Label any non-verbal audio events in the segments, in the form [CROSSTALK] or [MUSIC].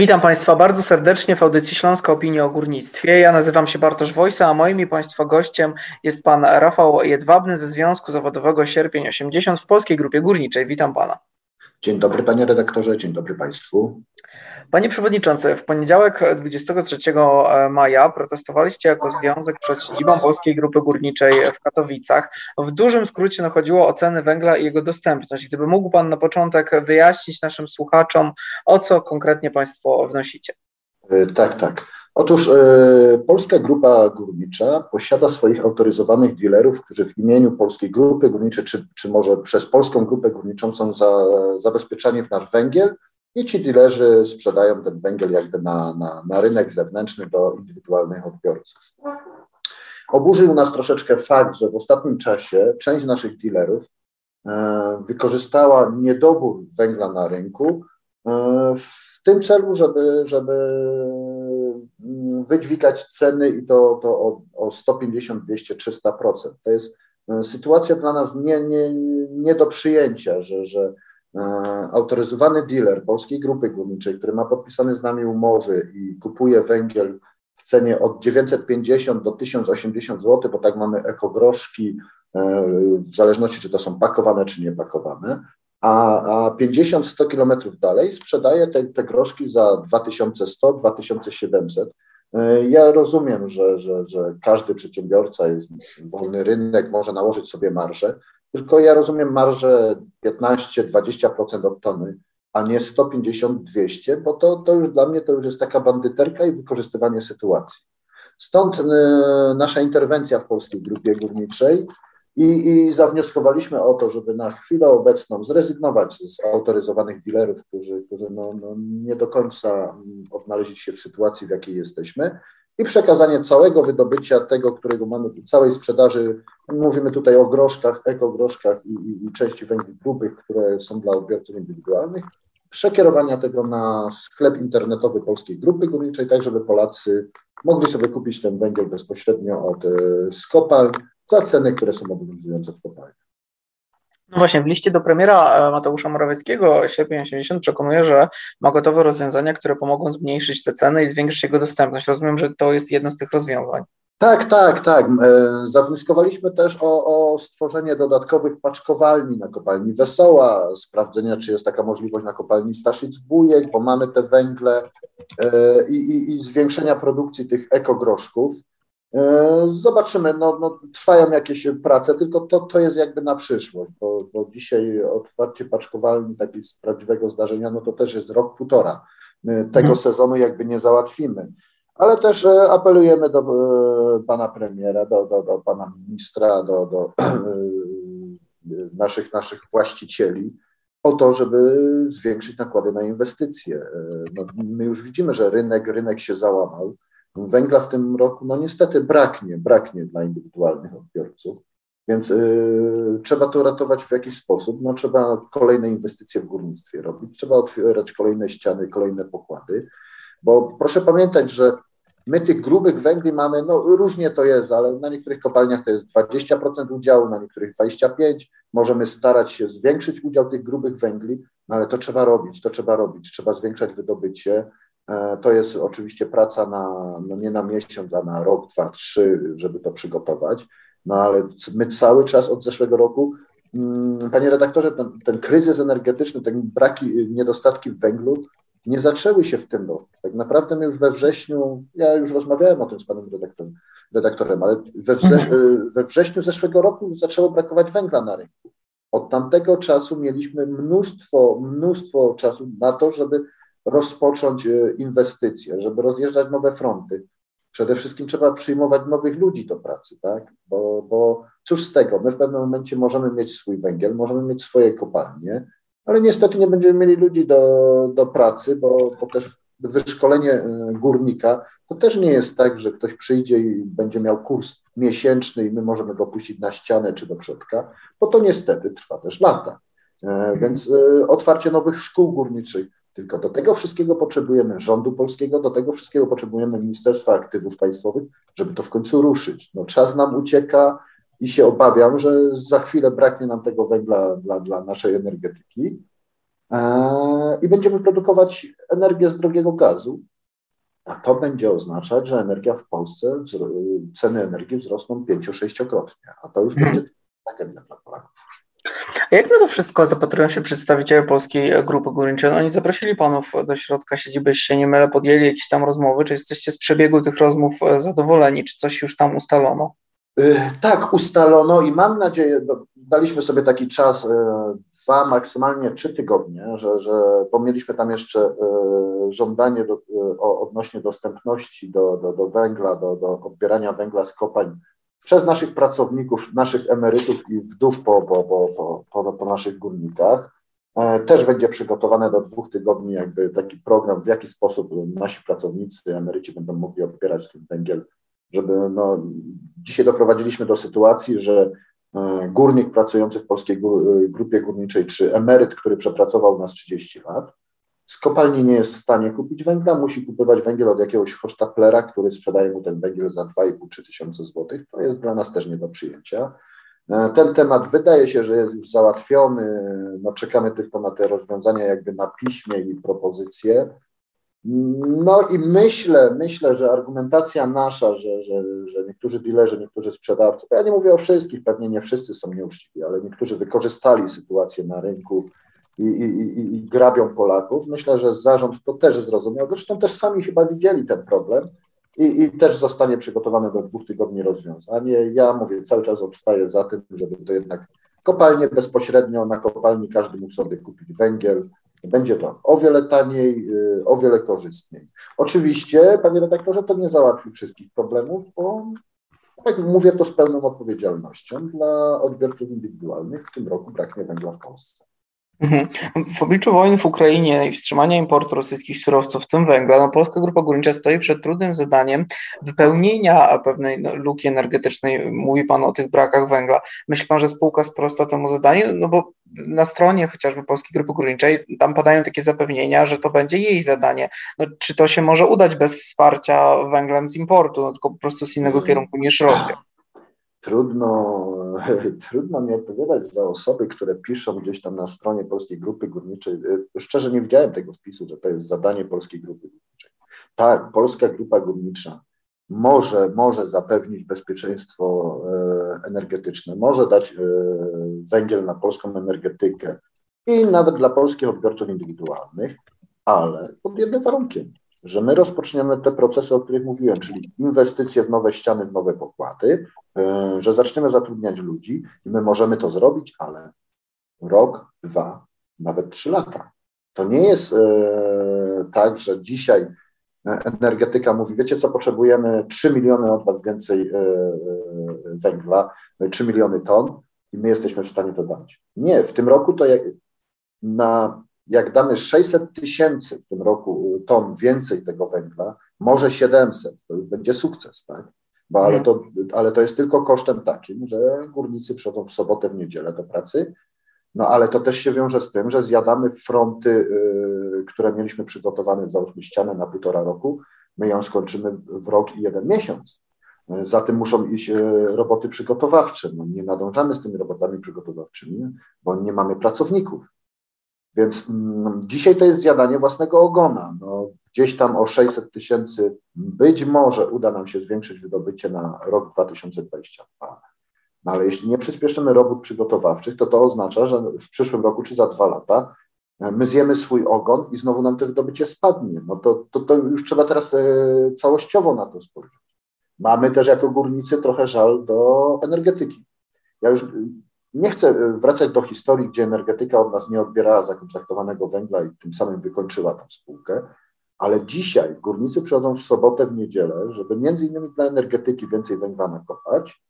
Witam Państwa bardzo serdecznie w audycji Śląska Opinia o Górnictwie. Ja nazywam się Bartosz Wojsa, a moim i Państwa gościem jest Pan Rafał Jedwabny ze Związku Zawodowego Sierpień 80 w Polskiej Grupie Górniczej. Witam Pana. Dzień dobry Panie Redaktorze, dzień dobry Państwu. Panie Przewodniczący, w poniedziałek 23 e, maja protestowaliście jako związek przed siedzibą Polskiej Grupy Górniczej w Katowicach. W dużym skrócie no, chodziło o ceny węgla i jego dostępność. Gdyby mógł Pan na początek wyjaśnić naszym słuchaczom, o co konkretnie Państwo wnosicie. E, tak, tak. Otóż e, Polska Grupa Górnicza posiada swoich autoryzowanych dealerów, którzy w imieniu Polskiej Grupy Górniczej, czy, czy może przez Polską Grupę Górniczą są za, zabezpieczani w nasz węgiel i ci dilerzy sprzedają ten węgiel jakby na, na, na rynek zewnętrzny do indywidualnych odbiorców. Oburzył nas troszeczkę fakt, że w ostatnim czasie część naszych dealerów e, wykorzystała niedobór węgla na rynku e, w tym celu, żeby, żeby wydźwigać ceny i to, to o, o 150, 200, 300%. To jest e, sytuacja dla nas nie, nie, nie do przyjęcia, że, że E, autoryzowany dealer Polskiej Grupy Górniczej, który ma podpisane z nami umowy i kupuje węgiel w cenie od 950 do 1080 zł, bo tak mamy ekogroszki, e, w zależności czy to są pakowane, czy nie pakowane, a, a 50-100 kilometrów dalej sprzedaje te, te groszki za 2100-2700. E, ja rozumiem, że, że, że każdy przedsiębiorca jest wolny rynek, może nałożyć sobie marżę, tylko ja rozumiem marżę 15-20% od tony, a nie 150-200, bo to, to już dla mnie to już jest taka bandyterka i wykorzystywanie sytuacji. Stąd y, nasza interwencja w Polskiej Grupie Górniczej i, i zawnioskowaliśmy o to, żeby na chwilę obecną zrezygnować z autoryzowanych dealerów, którzy, którzy no, no nie do końca mm, odnaleźli się w sytuacji, w jakiej jesteśmy. I przekazanie całego wydobycia tego, którego mamy tu, całej sprzedaży, mówimy tutaj o groszkach, ekogroszkach i, i, i części węgli grubych, które są dla odbiorców indywidualnych, przekierowania tego na sklep internetowy Polskiej Grupy Górniczej, tak żeby Polacy mogli sobie kupić ten węgiel bezpośrednio od e, skopalń za ceny, które są obowiązujące w kopalniach. No właśnie, w liście do premiera e, Mateusza Morawieckiego sierpień 80 przekonuje, że ma gotowe rozwiązania, które pomogą zmniejszyć te ceny i zwiększyć jego dostępność. Rozumiem, że to jest jedno z tych rozwiązań. Tak, tak, tak. E, zawnioskowaliśmy też o, o, stworzenie dodatkowych paczkowalni na kopalni Wesoła, sprawdzenia, czy jest taka możliwość na kopalni Staszic-Bujek, bo mamy te węgle e, i, i, i zwiększenia produkcji tych ekogroszków. E, zobaczymy, no, no, trwają jakieś prace, tylko to, to jest jakby na przyszłość, bo, bo dzisiaj otwarcie paczkowalni takiego prawdziwego zdarzenia, no to też jest rok, półtora. My tego mhm. sezonu jakby nie załatwimy. Ale też e, apelujemy do e, pana premiera, do, do, do pana ministra, do, do [CLEARS THROAT] naszych, naszych właścicieli o to, żeby zwiększyć nakłady na inwestycje. No, my już widzimy, że rynek, rynek się załamał Węgla w tym roku, no niestety braknie, braknie dla indywidualnych odbiorców, więc y, trzeba to ratować w jakiś sposób. No, trzeba kolejne inwestycje w górnictwie robić, trzeba otwierać kolejne ściany, kolejne pokłady, bo proszę pamiętać, że my tych grubych węgli mamy, no różnie to jest, ale na niektórych kopalniach to jest 20% udziału, na niektórych 25%. Możemy starać się zwiększyć udział tych grubych węgli, no ale to trzeba robić, to trzeba robić, trzeba zwiększać wydobycie, to jest oczywiście praca na, no nie na miesiąc, a na rok, dwa, trzy, żeby to przygotować. No ale my cały czas od zeszłego roku, mm, panie redaktorze, ten, ten kryzys energetyczny, ten braki, niedostatki w węglu nie zaczęły się w tym roku. Tak naprawdę my już we wrześniu, ja już rozmawiałem o tym z panem redaktorem, redaktorem ale we, mhm. we wrześniu zeszłego roku już zaczęło brakować węgla na rynku. Od tamtego czasu mieliśmy mnóstwo, mnóstwo czasu na to, żeby rozpocząć e, inwestycje, żeby rozjeżdżać nowe fronty. Przede wszystkim trzeba przyjmować nowych ludzi do pracy, tak? Bo, bo cóż z tego, my w pewnym momencie możemy mieć swój węgiel, możemy mieć swoje kopalnie, ale niestety nie będziemy mieli ludzi do, do pracy, bo, bo też wyszkolenie e, górnika to też nie jest tak, że ktoś przyjdzie i będzie miał kurs miesięczny i my możemy go puścić na ścianę czy do przodka, bo to niestety trwa też lata. E, więc otwarcie nowych szkół górniczych, tylko do tego wszystkiego potrzebujemy rządu polskiego, do tego wszystkiego potrzebujemy Ministerstwa Aktywów Państwowych, żeby to w końcu ruszyć. No, czas nam ucieka i się obawiam, że za chwilę braknie nam tego węgla dla, dla naszej energetyki. i będziemy produkować energię z drogiego gazu, a to będzie oznaczać, że energia w Polsce, ceny energii wzrosną pięcio-sześciokrotnie, a to już hmm. będzie tragedia dla Polaków. A jak na to wszystko zapatrują się przedstawiciele Polskiej Grupy Górniczej? No, oni zaprosili panów do środka siedziby, się nie mylę, podjęli jakieś tam rozmowy. Czy jesteście z przebiegu tych rozmów e, zadowoleni? Czy coś już tam ustalono? Tak, ustalono i mam nadzieję, daliśmy sobie taki czas, dwa, maksymalnie trzy tygodnie, że, że bo mieliśmy tam jeszcze żądanie do, odnośnie dostępności do, do, do węgla, do, do odbierania węgla z kopalń przez naszych pracowników, naszych emerytów i wdów po, po, po, po, po naszych górnikach. E, też będzie przygotowane do dwóch tygodni jakby taki program, w jaki sposób nasi pracownicy, emeryci będą mogli odbierać ten węgiel, żeby no, dzisiaj doprowadziliśmy do sytuacji, że e, górnik pracujący w Polskiej Grupie Górniczej, czy emeryt, który przepracował nas 30 lat, z kopalni nie jest w stanie kupić węgla, musi kupować węgiel od jakiegoś hosztaplera, który sprzedaje mu ten węgiel za 2,5-3 tysiące złotych. To jest dla nas też nie do przyjęcia. E, ten temat wydaje się, że jest już załatwiony. No, czekamy tylko na te rozwiązania jakby na piśmie i propozycje. No i myślę, myślę, że argumentacja nasza, że, że, że niektórzy dealerzy, niektórzy sprzedawcy, ja nie mówię o wszystkich, pewnie nie wszyscy są nieuczciwi, ale niektórzy wykorzystali sytuację na rynku i, i, i, grabią Polaków. Myślę, że zarząd to też zrozumiał. Zresztą też sami chyba widzieli ten problem i, i też zostanie przygotowane do dwóch tygodni rozwiązanie. Ja mówię, cały czas obstaję za tym, żeby to jednak kopalnie bezpośrednio na kopalni każdy mógł sobie kupić węgiel. Będzie to o wiele taniej, y, o wiele korzystniej. Oczywiście, panie redaktorze, to nie załatwi wszystkich problemów, bo tak mówię to z pełną odpowiedzialnością dla odbiorców indywidualnych. W tym roku braknie węgla w Polsce. Mhm. W obliczu wojny w Ukrainie i wstrzymania importu rosyjskich surowców, w tym węgla, no, Polska Grupa Górnicza stoi przed trudnym zadaniem wypełnienia pewnej no, luki energetycznej. Mówi Pan o tych brakach węgla. Myśli Pan, że spółka sprosta temu zadaniu? No bo na stronie chociażby Polskiej Grupy Górniczej tam padają takie zapewnienia, że to będzie jej zadanie. No, czy to się może udać bez wsparcia węglem z importu, no, tylko po prostu z innego kierunku niż Rosja? Trudno, [LAUGHS] trudno mi odpowiadać za osoby, które piszą gdzieś tam na stronie Polskiej Grupy Górniczej. Szczerze nie widziałem tego wpisu, że to jest zadanie Polskiej Grupy Górniczej. Tak, Polska Grupa Górnicza może, może zapewnić bezpieczeństwo e, energetyczne, może dać e, węgiel na polską energetykę i nawet dla polskich odbiorców indywidualnych, ale pod jednym warunkiem że my rozpoczniemy te procesy, o których mówiłem, czyli inwestycje w nowe ściany, w nowe pokłady, e, że zaczniemy zatrudniać ludzi i my możemy to zrobić, ale rok, dwa, nawet trzy lata. To nie jest e, tak, że dzisiaj energetyka mówi, wiecie co, potrzebujemy 3 miliony od was więcej e, węgla, 3 miliony ton i my jesteśmy w stanie to dać. Nie, w tym roku to jak na jak damy 600 tysięcy w tym roku y, ton więcej tego węgla, może 700, to już będzie sukces, tak? Bo, ale, to, ale to jest tylko kosztem takim, że górnicy przychodzą w sobotę, w niedzielę do pracy, no ale to też się wiąże z tym, że zjadamy fronty, y, które mieliśmy przygotowane, załóżmy ścianę na półtora roku, my ją skończymy w rok i jeden miesiąc. Za tym muszą iść y, roboty przygotowawcze. No, nie nadążamy z tymi robotami przygotowawczymi, bo nie mamy pracowników. Więc mm, dzisiaj to jest zjadanie własnego ogona. No, gdzieś tam o 600 tysięcy być może uda nam się zwiększyć wydobycie na rok 2022. No ale jeśli nie przyspieszymy robót przygotowawczych, to to oznacza, że w przyszłym roku czy za dwa lata e, my zjemy swój ogon i znowu nam to wydobycie spadnie. No to, to, to już trzeba teraz e, całościowo na to spojrzeć. Mamy też jako górnicy trochę żal do energetyki. Ja już nie chcę e, wracać do historii, gdzie energetyka od nas nie odbierała zakontraktowanego węgla i tym samym wykończyła tę spółkę, ale dzisiaj górnicy przychodzą w sobotę, w niedzielę, żeby między innymi dla energetyki więcej węgla nakopać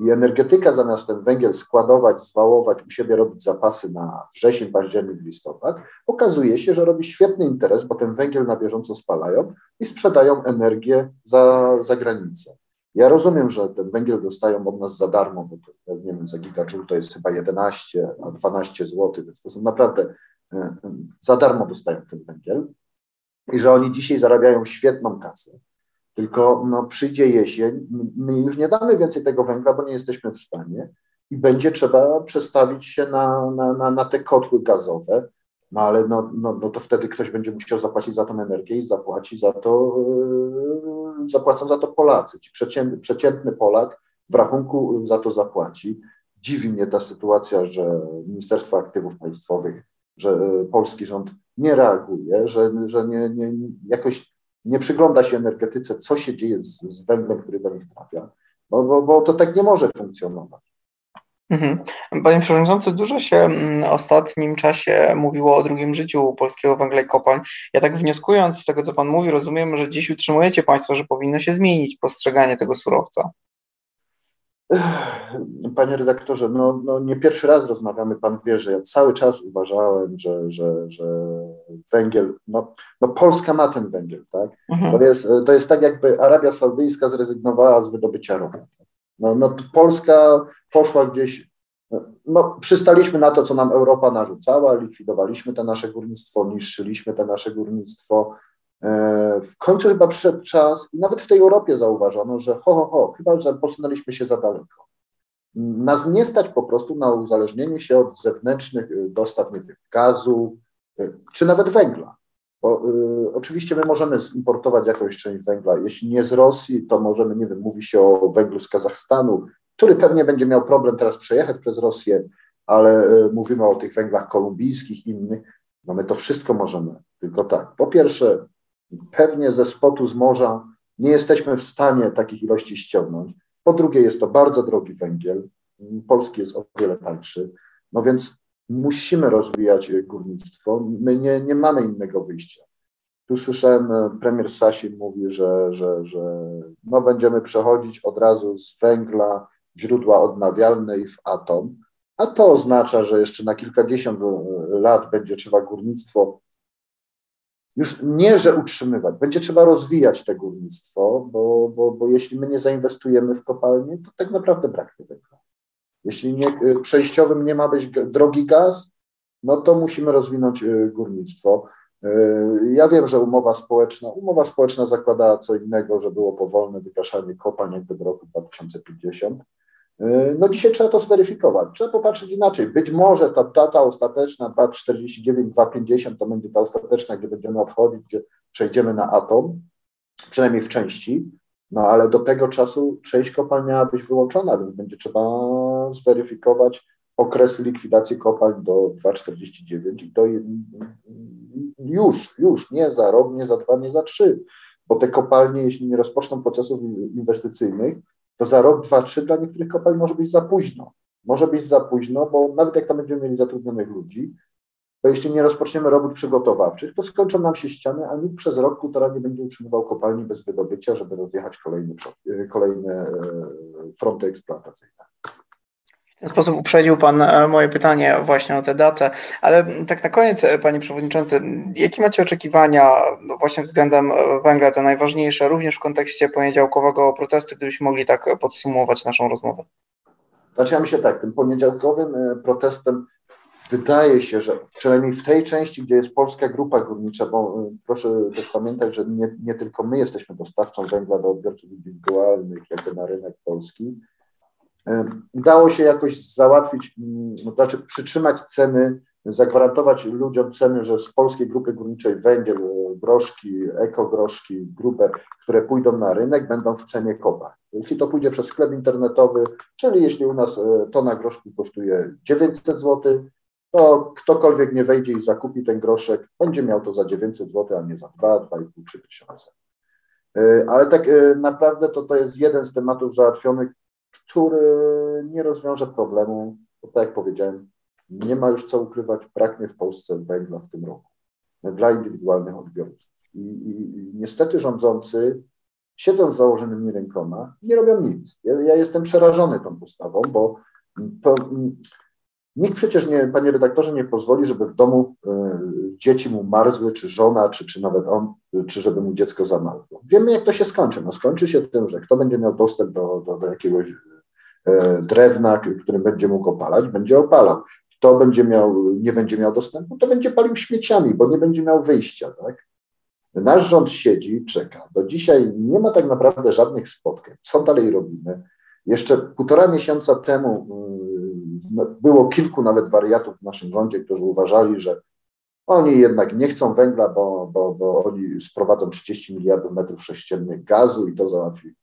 i energetyka zamiast ten węgiel składować, zwałować, u siebie robić zapasy na wrzesień, październik, listopad, okazuje się, że robi świetny interes, bo ten węgiel na bieżąco spalają i sprzedają energię za, za granicę. Ja rozumiem, że ten węgiel dostają od nas za darmo, bo to, nie wiem, za gigajoule to jest chyba 11, a 12 zł, więc to są naprawdę e, za darmo dostają ten węgiel i że oni dzisiaj zarabiają świetną kasę. Tylko no, przyjdzie jesień, my już nie damy więcej tego węgla, bo nie jesteśmy w stanie i będzie trzeba przestawić się na, na, na, na te kotły gazowe, No ale no, no, no to wtedy ktoś będzie musiał zapłacić za tą energię i zapłaci za to, yy, zapłacą za to Polacy. Ci przeciętny, przeciętny Polak w rachunku za to zapłaci. Dziwi mnie ta sytuacja, że Ministerstwo Aktywów Państwowych, że yy, polski rząd nie reaguje, że, że nie, nie, jakoś nie przygląda się energetyce, co się dzieje z, z węglem, który do nich trafia, bo, bo, bo to tak nie może funkcjonować. Mhm. Panie Przewodniczący, dużo się mm, w ostatnim czasie mówiło o drugim życiu polskiego węgla i kopalń. Ja tak wnioskując z tego, co Pan mówi, rozumiem, że dziś utrzymujecie Państwo, że powinno się zmienić postrzeganie tego surowca. Panie redaktorze, no, no nie pierwszy raz rozmawiamy, pan wie, że ja cały czas uważałem, że, że, że węgiel, no, no Polska ma ten węgiel, tak? Mhm. To, jest, to jest tak, jakby Arabia Saudyjska zrezygnowała z wydobycia ropy. No, no Polska poszła gdzieś, no przystaliśmy na to, co nam Europa narzucała, likwidowaliśmy to nasze górnictwo, niszczyliśmy to nasze górnictwo, E, w końcu chyba przyszedł czas, i nawet w tej Europie zauważono, że ho, ho, ho, chyba posunęliśmy się za daleko. Nas nie stać po prostu na uzależnienie się od zewnętrznych y, dostaw, nie gazu, y, czy nawet węgla. Y, oczywiście my możemy importować jakąś część węgla. Jeśli nie z Rosji, to możemy, nie wiem, mówi się o węglu z Kazachstanu, który pewnie będzie miał problem teraz przejechać przez Rosję, ale y, mówimy o tych węglach kolumbijskich, innych. No my to wszystko możemy. Tylko tak, po pierwsze, pewnie ze spotu z morza nie jesteśmy w stanie takich ilości ściągnąć. Po drugie, jest to bardzo drogi węgiel, polski jest o wiele tańszy, no więc musimy rozwijać górnictwo. My nie, nie mamy innego wyjścia. Tu słyszałem, e, premier Sasin mówi, że, że, że no będziemy przechodzić od razu z węgla źródła odnawialne i w atom, a to oznacza, że jeszcze na kilkadziesiąt e, lat będzie trzeba górnictwo już nie, że utrzymywać, będzie trzeba rozwijać to górnictwo, bo, bo, bo jeśli my nie zainwestujemy w kopalnie, to tak naprawdę braknie węgla. Jeśli nie, y, przejściowym nie ma być drogi gaz, no to musimy rozwinąć y, górnictwo. Y, ja wiem, że umowa społeczna, umowa społeczna zakładała co innego, że było powolne wygaszanie kopalń jakby do roku 2050. E, no dzisiaj trzeba to zweryfikować. Trzeba popatrzeć inaczej. Być może ta data ostateczna 2,49, 2,50 to będzie ta ostateczna, gdzie będziemy odchodzić, gdzie przejdziemy na atom, przynajmniej w części, no ale do tego czasu część kopalń miała być wyłączona, więc będzie trzeba zweryfikować okresy likwidacji kopalń do 2,49 i to już, już, nie za rok, nie za dwa, nie za trzy, bo te kopalnie, jeśli nie rozpoczną procesów inwestycyjnych, to za rok, dwa, trzy dla niektórych kopalń może być za późno. Może być za późno, bo nawet jak tam będziemy mieli zatrudnionych ludzi, to jeśli nie rozpoczniemy robót przygotowawczych, to skończą nam się ściany, a nikt przez rok, półtora nie będzie utrzymywał kopalni bez wydobycia, żeby rozjechać kolejne, kolejne e, fronty eksploatacyjne. W ten sposób uprzedził Pan e, moje pytanie właśnie o tę datę, ale tak na koniec, e, Panie Przewodniczący, jakie macie oczekiwania no właśnie względem e, węgla, to najważniejsze, również w kontekście poniedziałkowego protestu, gdybyśmy mogli tak podsumować naszą rozmowę? Zaczynamy się tak, tym poniedziałkowym protestem wydaje się, że przynajmniej w tej części, gdzie jest polska grupa górnicza, bo proszę też pamiętać, że nie, nie tylko my jesteśmy dostawcą węgla do odbiorców indywidualnych, jakby na rynek polski, Udało się jakoś załatwić, mm, znaczy przytrzymać ceny, zagwarantować ludziom ceny, że z polskiej grupy górniczej węgiel, e, groszki, ekogroszki, grupę, które pójdą na rynek, będą w cenie kopa. Jeśli to pójdzie przez sklep internetowy, czyli jeśli u nas e, tona groszku kosztuje 900 zł, to ktokolwiek nie wejdzie i zakupi ten groszek, będzie miał to za 900 zł, a nie za 2, 2,5, 3 tysiące. E, ale tak naprawdę to, to jest jeden z tematów załatwionych który nie rozwiąże problemu, bo tak jak powiedziałem, nie ma już co ukrywać, braknie w Polsce węgla w tym roku dla indywidualnych odbiorców. I, i, i niestety rządzący siedzą z założonymi rękoma, nie robią nic. Ja, ja jestem przerażony tą postawą, bo to, nikt przecież, nie, panie redaktorze, nie pozwoli, żeby w domu y, dzieci mu marzły, czy żona, czy, czy nawet on, czy żeby mu dziecko zamarzło. Wiemy, jak to się skończy. No, skończy się tym, że kto będzie miał dostęp do, do, do jakiegoś E, drewna, którym będzie mógł opalać, będzie opalał. Kto będzie miał, nie będzie miał dostępu, to będzie palił śmieciami, bo nie będzie miał wyjścia. Tak? Nasz rząd siedzi, czeka. Do dzisiaj nie ma tak naprawdę żadnych spotkań. Co dalej robimy? Jeszcze półtora miesiąca temu mm, było kilku nawet wariatów w naszym rządzie, którzy uważali, że Oni jednak nie chcą węgla, bo, bo, bo oni sprowadzą 30 miliardów metrów sześciennych gazu i to załatwi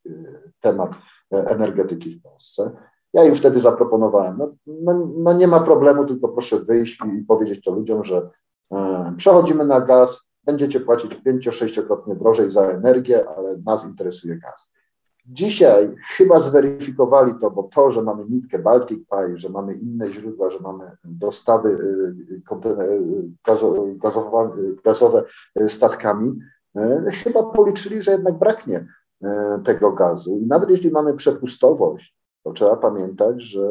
temat energetyki w Polsce. Ja im wtedy zaproponowałem, no, no, no nie ma problemu, tylko proszę wyjść i powiedzieć to ludziom, że e, przechodzimy na gaz, będziecie płacić pięcio, sześciokrotnie drożej za energię, ale nas interesuje gaz. Dzisiaj chyba zweryfikowali to, bo to, że mamy nitkę Baltic Pipe, że mamy inne źródła, że mamy dostawy y, y, gazowe statkami, y, chyba policzyli, że jednak braknie tego gazu. I nawet jeśli mamy przepustowość, to trzeba pamiętać, że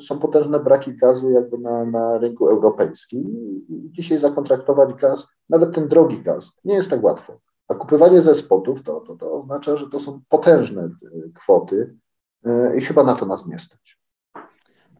są potężne braki gazu jakby na, na rynku europejskim. Dzisiaj zakontraktować gaz, nawet ten drogi gaz, nie jest tak łatwo. A kupywanie ze spotów to, to, to oznacza, że to są potężne e, kwoty e, i chyba na to nas nie stać.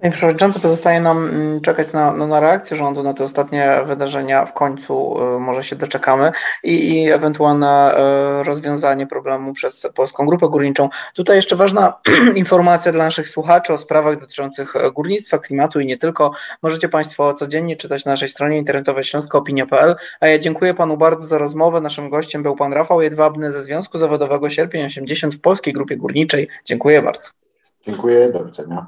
Panie Przewodniczący, pozostaje nam mm, czekać na, no, na reakcję rządu na te ostatnie wydarzenia. W końcu y, może się doczekamy i, i ewentualne y, rozwiązanie problemu przez Polską Grupę Górniczą. Tutaj jeszcze ważna [CLEARS THROAT] informacja dla naszych słuchaczy o sprawach dotyczących e, górnictwa, klimatu i nie tylko. Możecie Państwo codziennie czytać na naszej stronie internetowej śląskoopinia.pl. A ja dziękuję Panu bardzo za rozmowę. Naszym gościem był Pan Rafał Jedwabny ze Związku Zawodowego Sierpień 80 w Polskiej Grupie Górniczej. Dziękuję bardzo. Dziękuję, do widzenia.